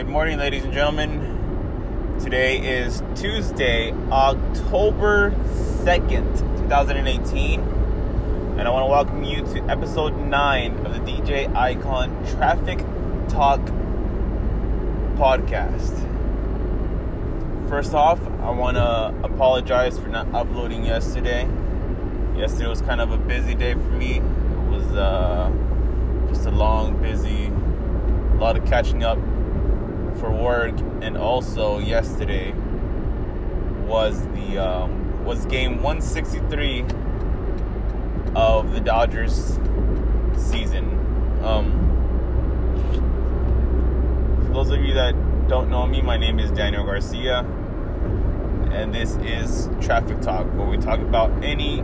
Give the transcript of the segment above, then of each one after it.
Good morning, ladies and gentlemen. Today is Tuesday, October 2nd, 2018. And I want to welcome you to episode 9 of the DJ Icon Traffic Talk podcast. First off, I want to apologize for not uploading yesterday. Yesterday was kind of a busy day for me. It was uh, just a long, busy, a lot of catching up for work, and also yesterday was the um, was game 163 of the Dodgers season. Um, for those of you that don't know me, my name is Daniel Garcia, and this is Traffic Talk, where we talk about any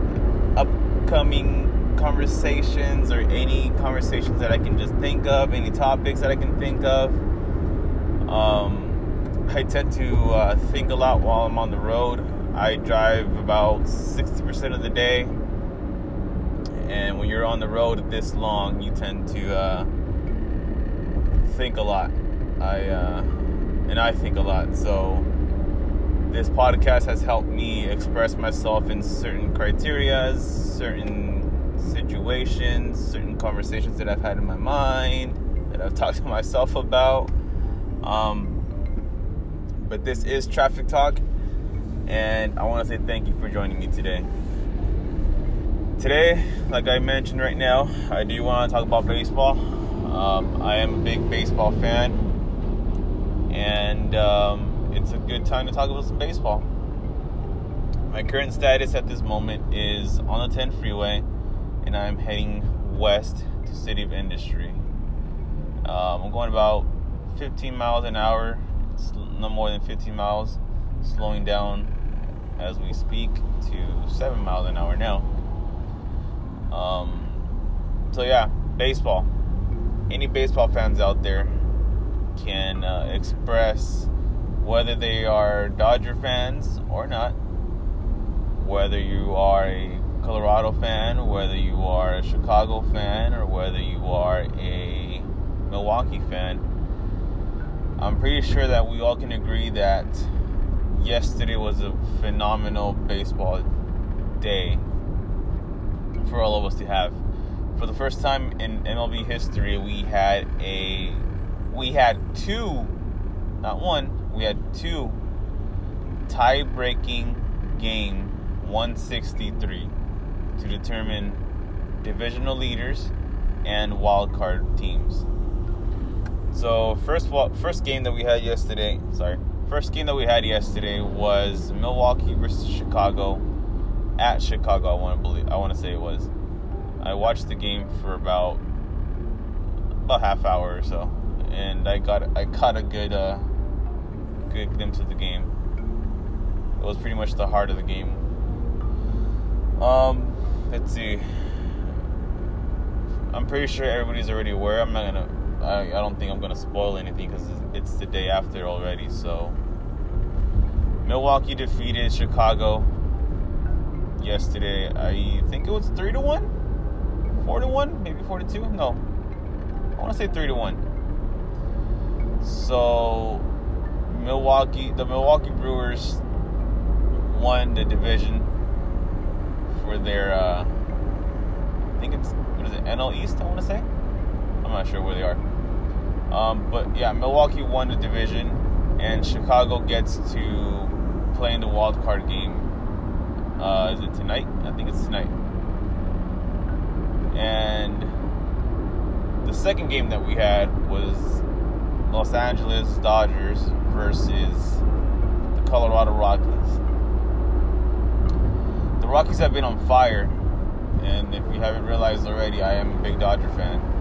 upcoming conversations or any conversations that I can just think of, any topics that I can think of. Um, I tend to uh, think a lot while I'm on the road. I drive about 60% of the day. And when you're on the road this long, you tend to uh, think a lot. I uh, and I think a lot. So this podcast has helped me express myself in certain criterias, certain situations, certain conversations that I've had in my mind that I've talked to myself about. Um, but this is Traffic Talk, and I want to say thank you for joining me today. Today, like I mentioned right now, I do want to talk about baseball. Um, I am a big baseball fan, and um, it's a good time to talk about some baseball. My current status at this moment is on the 10 freeway, and I'm heading west to City of Industry. Um, I'm going about 15 miles an hour, no more than 15 miles, slowing down as we speak to 7 miles an hour now. Um, so, yeah, baseball. Any baseball fans out there can uh, express whether they are Dodger fans or not, whether you are a Colorado fan, whether you are a Chicago fan, or whether you are a Milwaukee fan I'm pretty sure that we all can agree that yesterday was a phenomenal baseball day for all of us to have. For the first time in MLB history, we had a we had two, not one, we had two tie-breaking game 163 to determine divisional leaders and wild card teams. So first first game that we had yesterday, sorry, first game that we had yesterday was Milwaukee versus Chicago at Chicago. I want to believe I want to say it was. I watched the game for about about half hour or so, and I got I caught a good uh, good glimpse of the game. It was pretty much the heart of the game. Um, let's see. I'm pretty sure everybody's already aware. I'm not gonna I, I don't think I'm going to spoil anything because it's the day after already. So, Milwaukee defeated Chicago yesterday. I think it was 3 to 1? 4 to 1? Maybe 4 to 2? No. I want to say 3 to 1. So, Milwaukee, the Milwaukee Brewers won the division for their, uh, I think it's, what is it, NL East, I want to say? I'm not sure where they are. Um, but yeah, Milwaukee won the division, and Chicago gets to play in the wild card game. Uh, is it tonight? I think it's tonight. And the second game that we had was Los Angeles Dodgers versus the Colorado Rockies. The Rockies have been on fire, and if you haven't realized already, I am a big Dodger fan.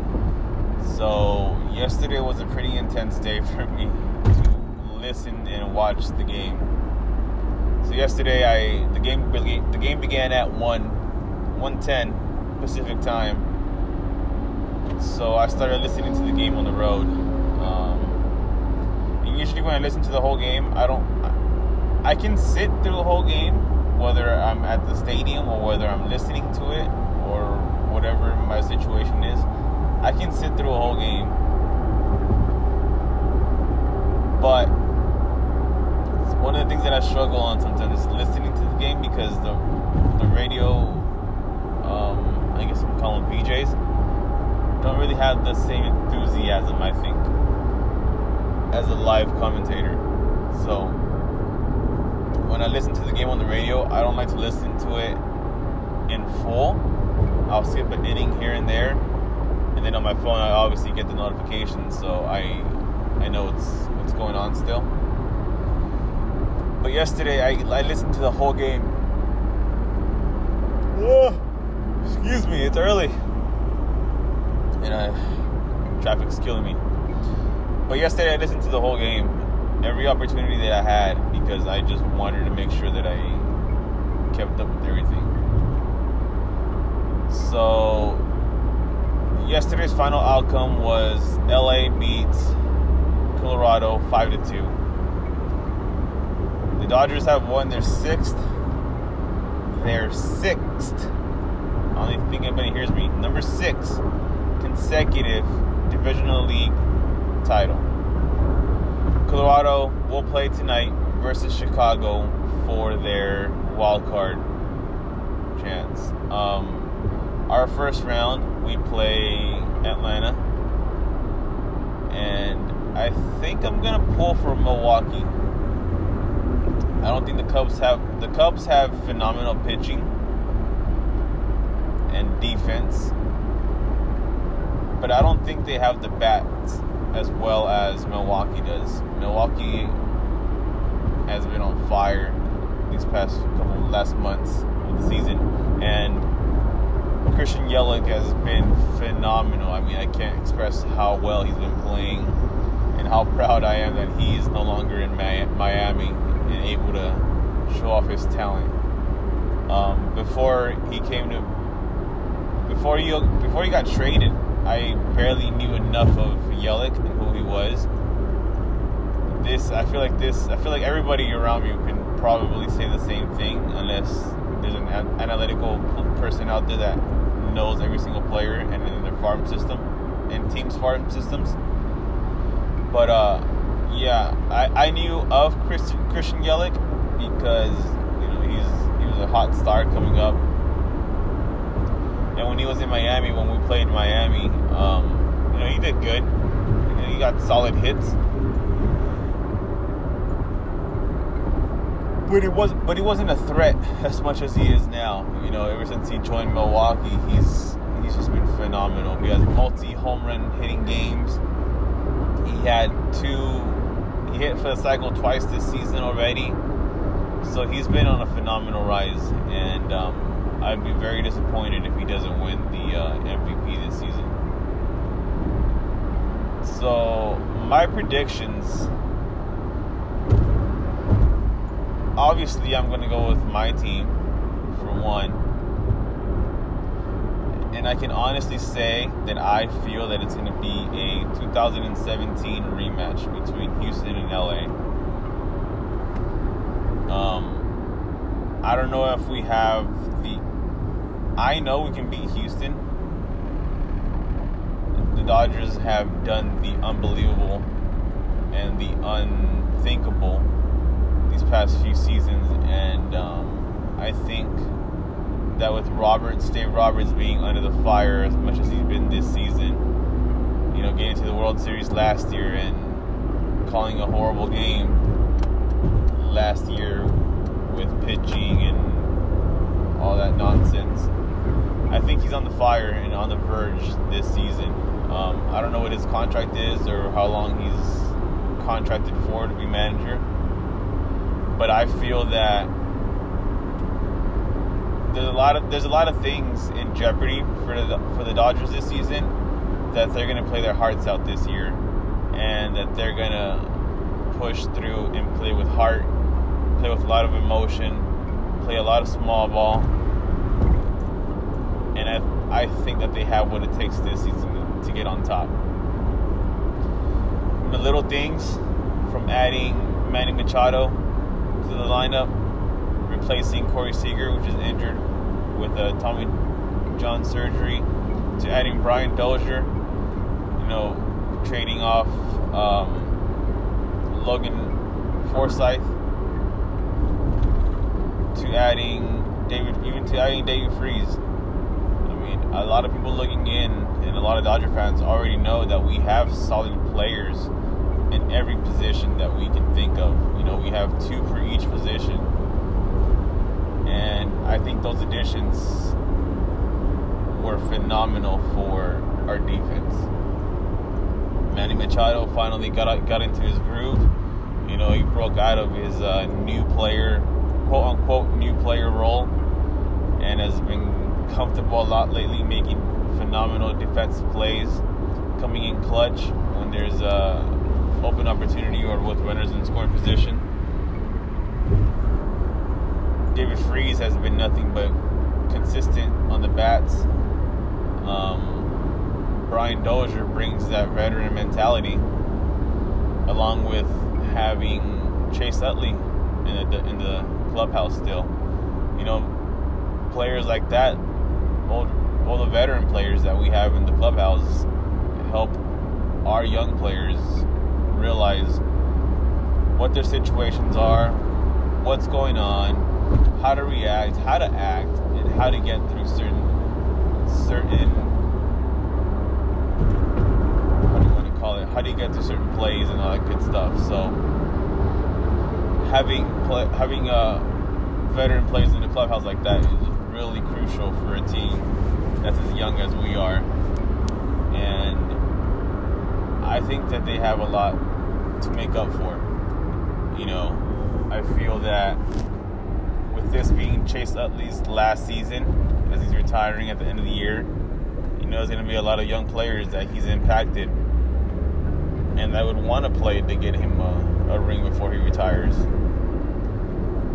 So yesterday was a pretty intense day for me to listen and watch the game. So yesterday, I the game the game began at one, one ten Pacific time. So I started listening to the game on the road. Um, and usually when I listen to the whole game, I don't. I can sit through the whole game, whether I'm at the stadium or whether I'm listening to it or whatever my situation is. I can sit through a whole game But one of the things that I struggle on sometimes is listening to the game because the the radio, um, I guess we call them VJs, don't really have the same enthusiasm. I think as a live commentator. So when I listen to the game on the radio, I don't like to listen to it in full. I'll skip an inning here and there, then on my phone I obviously get the notifications, so I I know what's what's going on still. But yesterday I, I listened to the whole game. Oh, excuse me, it's early, and I, traffic's killing me. But yesterday I listened to the whole game, every opportunity that I had, because I just wanted to make sure that I kept up with everything. So yesterday's final outcome was LA beats Colorado five to two. The Dodgers have won their sixth. Their sixth. I don't think anybody hears me. Number six consecutive divisional league title. Colorado will play tonight versus Chicago for their wild card chance. Um, our first round, we play Atlanta, and I think I'm gonna pull for Milwaukee. I don't think the Cubs have the Cubs have phenomenal pitching and defense, but I don't think they have the bats as well as Milwaukee does. Milwaukee has been on fire these past couple last months of the season, and Christian Yelich has been phenomenal. I mean, I can't express how well he's been playing and how proud I am that he is no longer in Miami and able to show off his talent. Um, before he came to, before he before he got traded, I barely knew enough of Yelich and who he was. This, I feel like this, I feel like everybody around me can probably say the same thing, unless there's an analytical person out there that knows every single player and in their farm system, in teams' farm systems. But uh, yeah, I, I knew of Christian Christian Yelich because you know he's he was a hot star coming up and when he was in Miami, when we played Miami, um, you know, he did good. You know, he got solid hits. But it was, but he wasn't a threat as much as he is now. You know, ever since he joined Milwaukee, he's he's just been phenomenal. He has multi home run hitting games. He had two. He hit for the cycle twice this season already. So he's been on a phenomenal rise, and um, I'd be very disappointed if he doesn't win the uh, MVP this season. So, my predictions. Obviously, I'm going to go with my team for one. And I can honestly say that I feel that it's going to be a 2017 rematch between Houston and LA. Um, I don't know if we have the I know we can beat Houston. The Dodgers have done the unbelievable and the unthinkable these past few seasons, and um, I think that with Roberts, Dave Roberts being under the fire as much as he's been this season, you know, getting to the World Series last year and calling a horrible game last year with pitching and all that nonsense. I think he's on the fire and on the verge this season. Um, I don't know what his contract is or how long he's contracted for to be manager, but I feel that there's a lot of there's a lot of things in jeopardy for the for the Dodgers this season that they're going to play their hearts out this year, and that they're going to push through and play with heart, play with a lot of emotion, play a lot of small ball and I, I think that they have what it takes this season to get on top. The little things from adding Manny Machado to the lineup, replacing Corey Seager, which is injured with a Tommy John surgery, to adding Brian Dozier, you know, trading off um, Logan Forsythe to adding David, even to adding David Freese. I mean, a lot of people looking in, and a lot of Dodger fans already know that we have solid players in every position that we can think of. You know, we have two for each position. And I think those additions were phenomenal for our defense. Manny Machado finally got got into his groove. You know, he broke out of his uh, new player, quote unquote, new player role, and has been comfortable a lot lately, making phenomenal defensive plays, coming in clutch when there's a open opportunity or with runners in scoring position. David Freese has been nothing but consistent on the bats. Um, Brian Dozier brings that veteran mentality, along with having Chase Utley in the in the clubhouse still. You know, players like that, all, all the veteran players that we have in the clubhouse, help our young players realize what their situations are, what's going on, how to react, how to act, and how to get through certain certain what do you want to call it? How do you get through certain plays and all that good stuff? So having play, having uh, veteran players in the clubhouse like that is really crucial for a team that's as young as we are, and I think that they have a lot to make up for. You know, I feel that with this being Chase Utley's last season, as he's retiring at the end of the year, you know, there's going to be a lot of young players that he's impacted and that would want to play to get him a, a ring before he retires.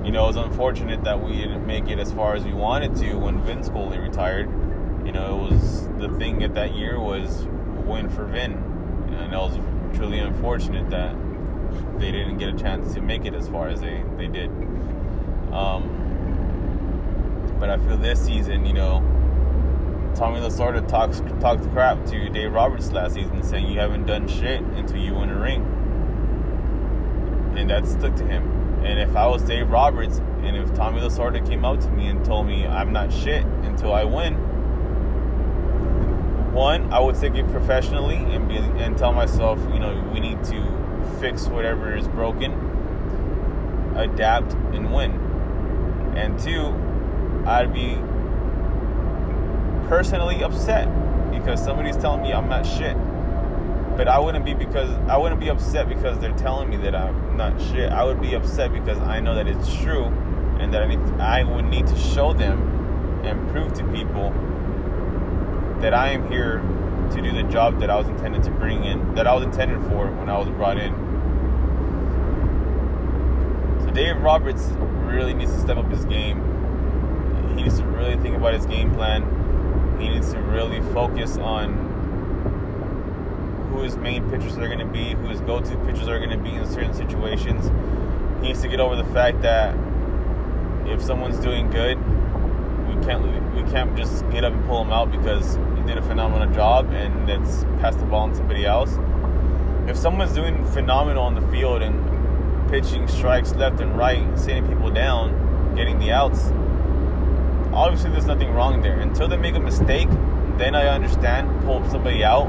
You know, it's unfortunate that we didn't make it as far as we wanted to when Vin Scully retired. You know, it was the thing at that year was win for Vin, and it was truly unfortunate that they didn't get a chance to make it as far as they, they did. Um, but I feel this season, you know, Tommy Lasorda talks talked crap to Dave Roberts last season, saying you haven't done shit until you win a ring, and that stuck to him. And if I was Dave Roberts, and if Tommy Lasorda came up to me and told me I'm not shit until I win, one, I would take it professionally and be and tell myself, you know, we need to fix whatever is broken, adapt, and win. And two, I'd be personally upset because somebody's telling me I'm not shit. But I wouldn't be because I wouldn't be upset because they're telling me that I'm not shit. I would be upset because I know that it's true and that I need I would need to show them and prove to people that I am here to do the job that I was intended to bring in, that I was intended for when I was brought in. So Dave Roberts really needs to step up his game. He needs to really think about his game plan. He needs to really focus on who his main pitchers are going to be, who his go-to pitchers are going to be in certain situations. He needs to get over the fact that if someone's doing good, we can't we can't just get up and pull them out because did a phenomenal job and that's pass the ball on somebody else. If someone's doing phenomenal on the field and pitching strikes left and right, sitting people down, getting the outs, obviously there's nothing wrong there. Until they make a mistake, then I understand pull somebody out.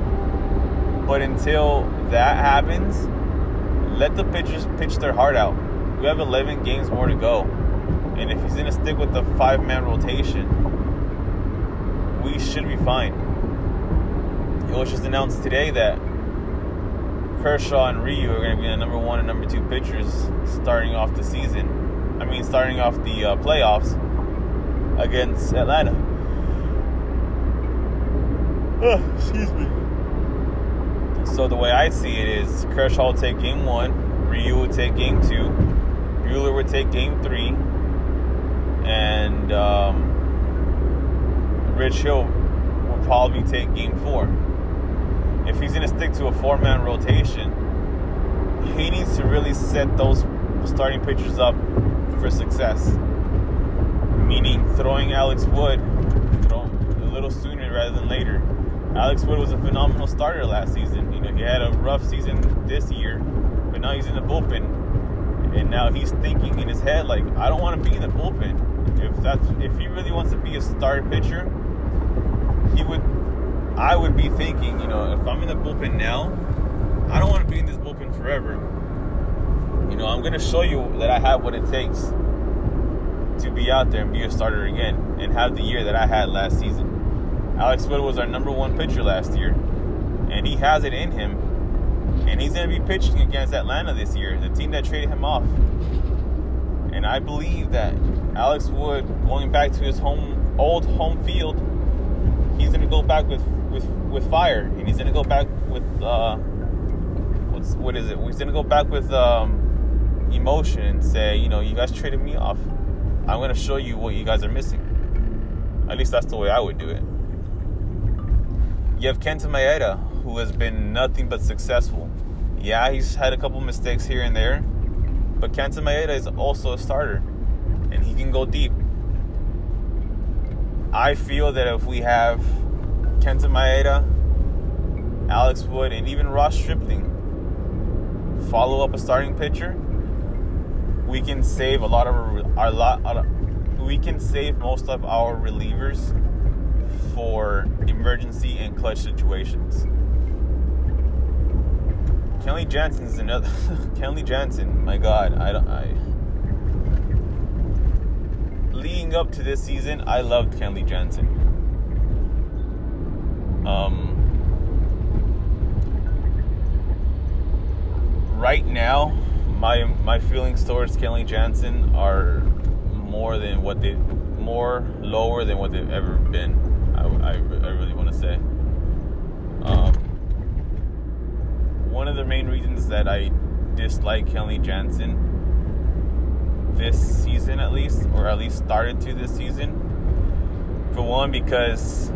But until that happens, let the pitchers pitch their heart out. We have 11 games more to go. And if he's going to stick with the five man rotation, we should be fine. It was just announced today that Kershaw and Ryu are going to be the number one and number two pitchers starting off the season. I mean, starting off the uh, playoffs against Atlanta. Oh, excuse me. So the way I see it is Kershaw will take game one, Ryu will take game two, Buehler would take game three, and um, Rich Hill will probably take game four. If he's going to stick to a four man rotation, he needs to really set those starting pitchers up for success. Meaning throwing Alex Wood throw a little sooner rather than later. Alex Wood was a phenomenal starter last season. You know, he had a rough season this year, but now he's in the bullpen, and now he's thinking in his head like, I don't want to be in the bullpen. If that's if he really wants to be a starter pitcher, he would. I would be thinking, you know, if I'm in the bullpen now, I don't want to be in this bullpen forever. You know, I'm going to show you that I have what it takes to be out there and be a starter again and have the year that I had last season. Alex Wood was our number one pitcher last year, and he has it in him. And he's going to be pitching against Atlanta this year, the team that traded him off. And I believe that Alex Wood, going back to his home, old home field, he's to go back with, with, with fire, and he's to go back with uh, what's what is it? He's to go back with um, emotion and say, you know, you guys traded me off. I'm to show you what you guys are missing. At least that's the way I would do it. You have Kenta Maeda, who has been nothing but successful. Yeah, he's had a couple mistakes here and there, but Kenta Maeda is also a starter, and he can go deep. I feel that if we have Kenta Maeda, Alex Wood, and even Ross Stripling follow up a starting pitcher, we can save a lot of our, lot. We can save most of our relievers for emergency and clutch situations. Kenley Jansen is another. Kenley Jansen, my God, I don't. I. Leading up to this season, I loved Kenley Jansen. Um. Right now, my my feelings towards Kenley Jansen are more than what they more lower than what they've ever been. I, I, I really want to say. Um, one of the main reasons that I dislike Kenley Jansen this season, at least, or at least started to this season, for one, because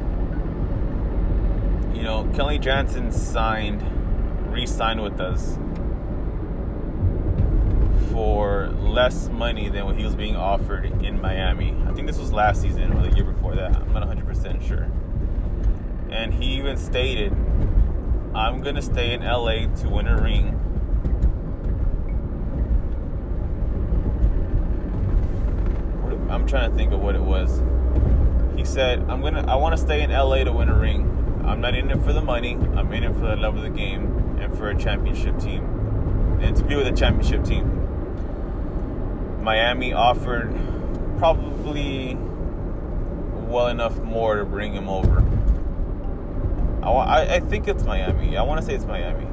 you know Kenley Jansen signed, re-signed with us for less money than what he was being offered in Miami. I think this was last season or the year before that. I'm not 100% sure. And he even stated, I'm going to stay in LA to win a ring. I'm trying to think of what it was. He said, "I'm gonna. I want to stay in LA to win a ring. I'm not in it for the money. I'm in it for the love of the game and for a championship team, and to be with a championship team." Miami offered probably well enough more to bring him over. I, I think it's Miami. I want to say it's Miami.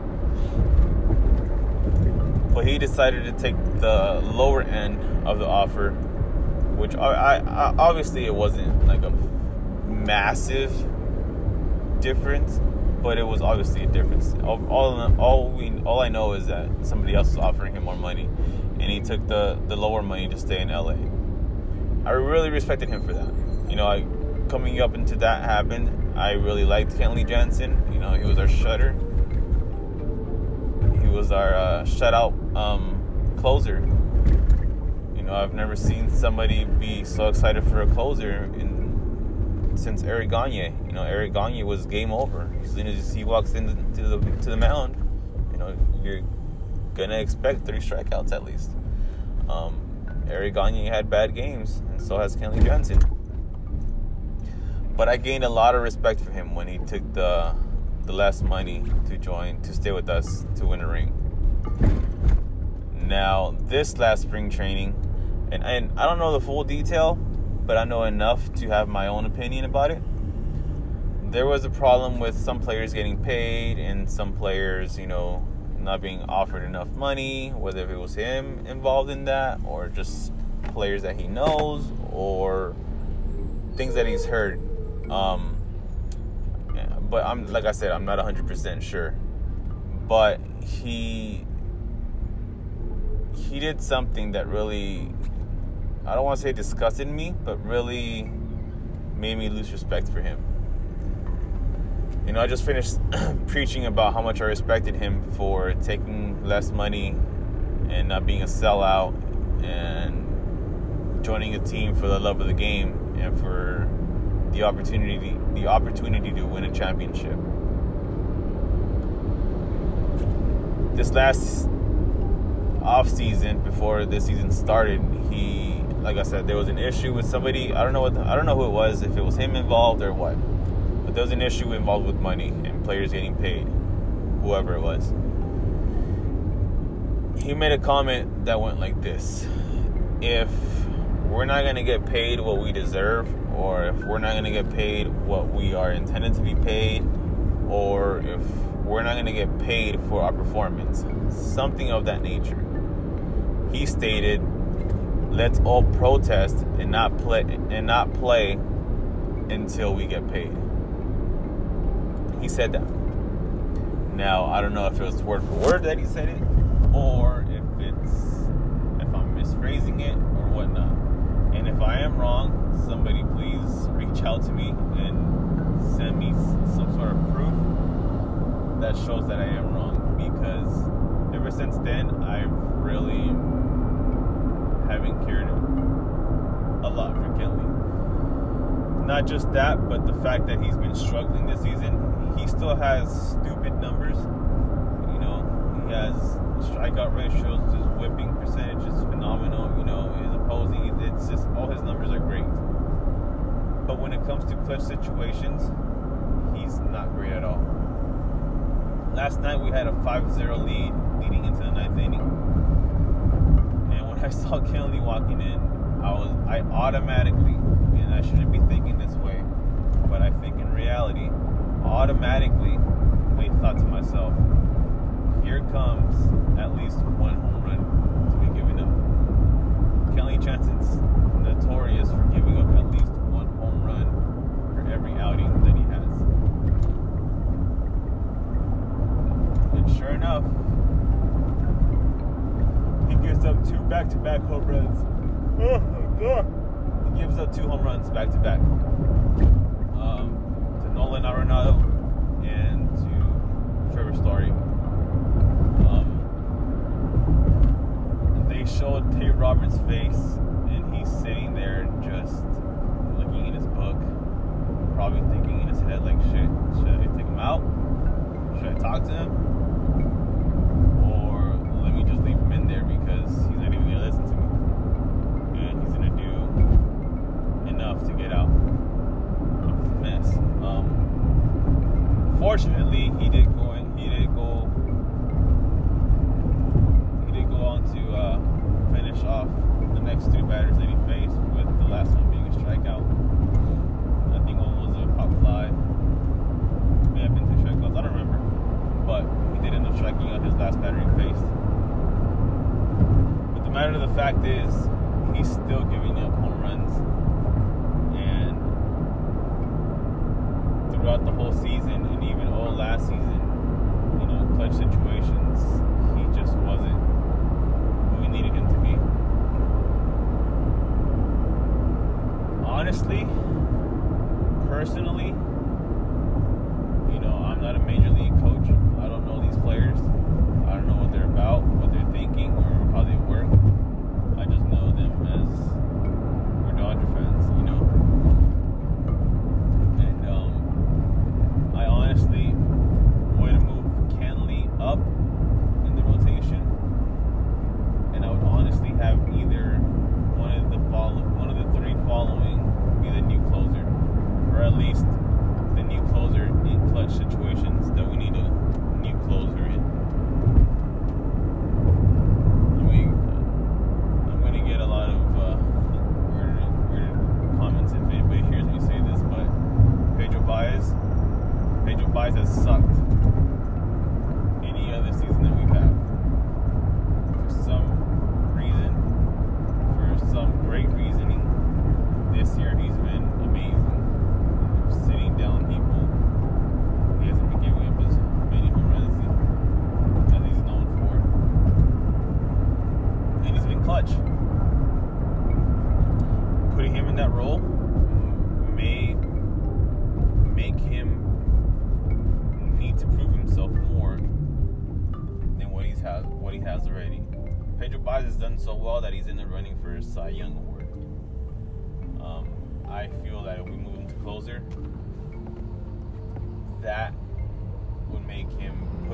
But he decided to take the lower end of the offer, which I, I obviously it wasn't like a massive difference, but it was obviously a difference. All, all, all we all I know is that somebody else was offering him more money, and he took the the lower money to stay in LA. I really respected him for that. You know, I coming up into that happened. I really liked Kenley Jansen. You know, he was our shutter. He was our uh, shutout um, closer. You know, I've never seen somebody be so excited for a closer in since Eric Gagne. You know, Eric Gagne was game over. As soon as he walks into the to the mound, you know, you're gonna expect three strikeouts at least. Um, Eric Gagne had bad games, and so has Kenley Jansen. But I gained a lot of respect for him when he took the the less money to join to stay with us to win a ring. Now this last spring training, and, and I don't know the full detail, but I know enough to have my own opinion about it. There was a problem with some players getting paid and some players, you know, not being offered enough money, whether it was him involved in that or just players that he knows or things that he's heard. Um, but I'm like I said, I'm not 100% sure. But he he did something that really I don't want to say disgusted me, but really made me lose respect for him. You know, I just finished preaching about how much I respected him for taking less money and not being a sellout and joining a team for the love of the game and for the opportunity the opportunity to win a championship. This last off season before this season started, he, like I said, there was an issue with somebody. I don't know what I don't know who it was, if it was him involved or what, but there was an issue involved with money and players getting paid, whoever it was. He made a comment that went like this: If we're not gonna get paid what we deserve, or if we're not gonna get paid what we are intended to be paid, or if we're not going to get paid for our performance. Something of that nature. He stated, "Let's all protest and not play and not play until we get paid." He said that. Now, I don't know if it was word for word that he said it or if it's if I'm misphrasing it or whatnot. And if I am wrong, somebody please reach out to me and send me some sort of proof that shows that I am wrong because ever since then I've really haven't cared a lot for Kenley. Not just that, but the fact that he's been struggling this season. He still has stupid numbers. You know, he has strikeout ratios, his whipping percentage is phenomenal. You know, his opposing, it's just all his numbers are great. But when it comes to clutch situations, he's not great at all last night we had a 5-0 lead leading into the ninth inning. I saw Kenley walking in, I was I automatically, and I shouldn't be thinking this way, but I think in reality, automatically I thought to myself, here comes at least one home run to be given up. Kenley Jansen's notorious for giving up at least one home run for every outing that he has. sure enough, he gives up two back-to-back home runs. Oh my god! He gives up two home runs back-to-back um, to Nolan Arenado and to Trevor Story. Um, they showed Dave Roberts' face, and he's sitting there just looking in his book, probably thinking in his head like, "Shit, should I take him out? Should I talk to him?"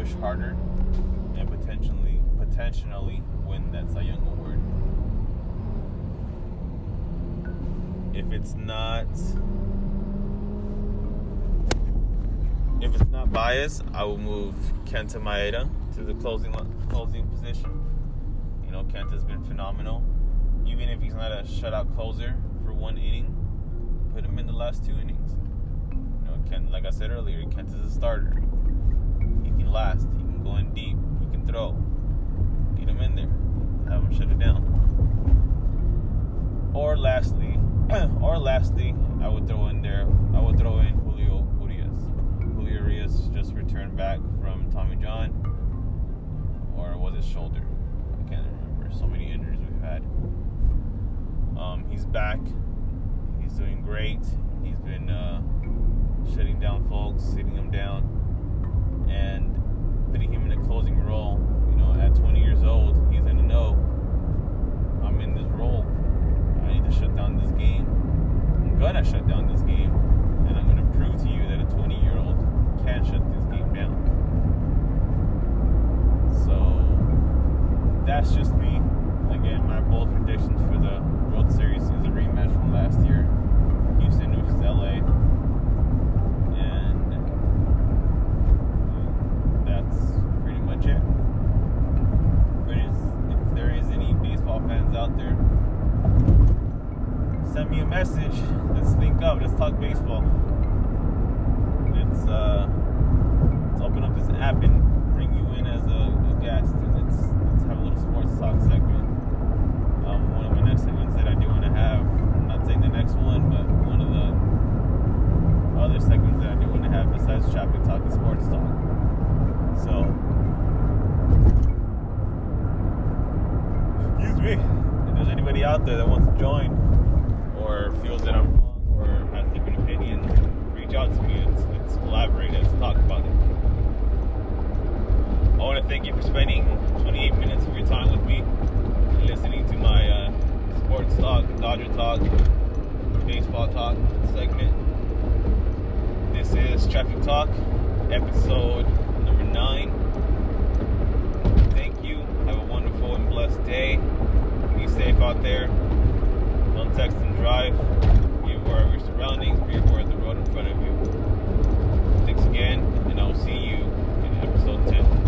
Push harder and potentially potentially win that Cy Young award. If it's not if it's not biased, I will move Kenta Maeda to the closing closing position. You know, Kenta's been phenomenal. Even if he's not a shutout closer for one inning, put him in the last two innings. You know, Kent, like I said earlier, Kent is a starter. Last. He can go in deep. He can throw. Get him in there. Have him shut it down. Or lastly, or lastly, I would throw in there. I would throw in Julio Urias. Julio Urias just returned back from Tommy John, or was it shoulder? I can't remember. So many injuries we've had. Um, he's back. He's doing great. He's been uh, shutting down folks, sitting them down, and putting him in a closing role. You know, at 20 years old, he's the know. I'm in this role. I need to shut down this game. I'm gonna shut down this game, and I'm gonna prove to you that a 20 year old can shut this game down. So that's just me. Again, my bold predictions for the World Series is a rematch from last year, Houston versus LA, and that's pretty much it. If there is any baseball fans out there, send me a message. Let's link up. Let's talk baseball. Let's uh, let's open up this app and bring you in as a, a guest, and let's let's have a little sports talk segment. Um, one of my next segments that I do want to have. I'm not saying the next one, but one of the other segments that I do want to have besides traffic talk and sports talk. So, excuse me. If there's anybody out there that wants to join or feels that I'm wrong or has different opinion, reach out to me. Let's, let's collaborate. Let's talk about it. I want to thank you for spending 28 minutes of your time with me, listening to my uh, sports talk, Dodger talk, baseball talk segment. This is Traffic Talk, episode number nine. Thank you. Have a wonderful and blessed day. Safe out there. Don't text and drive. Be aware of your surroundings. Be aware of the road in front of you. Thanks again, and I'll see you in episode 10.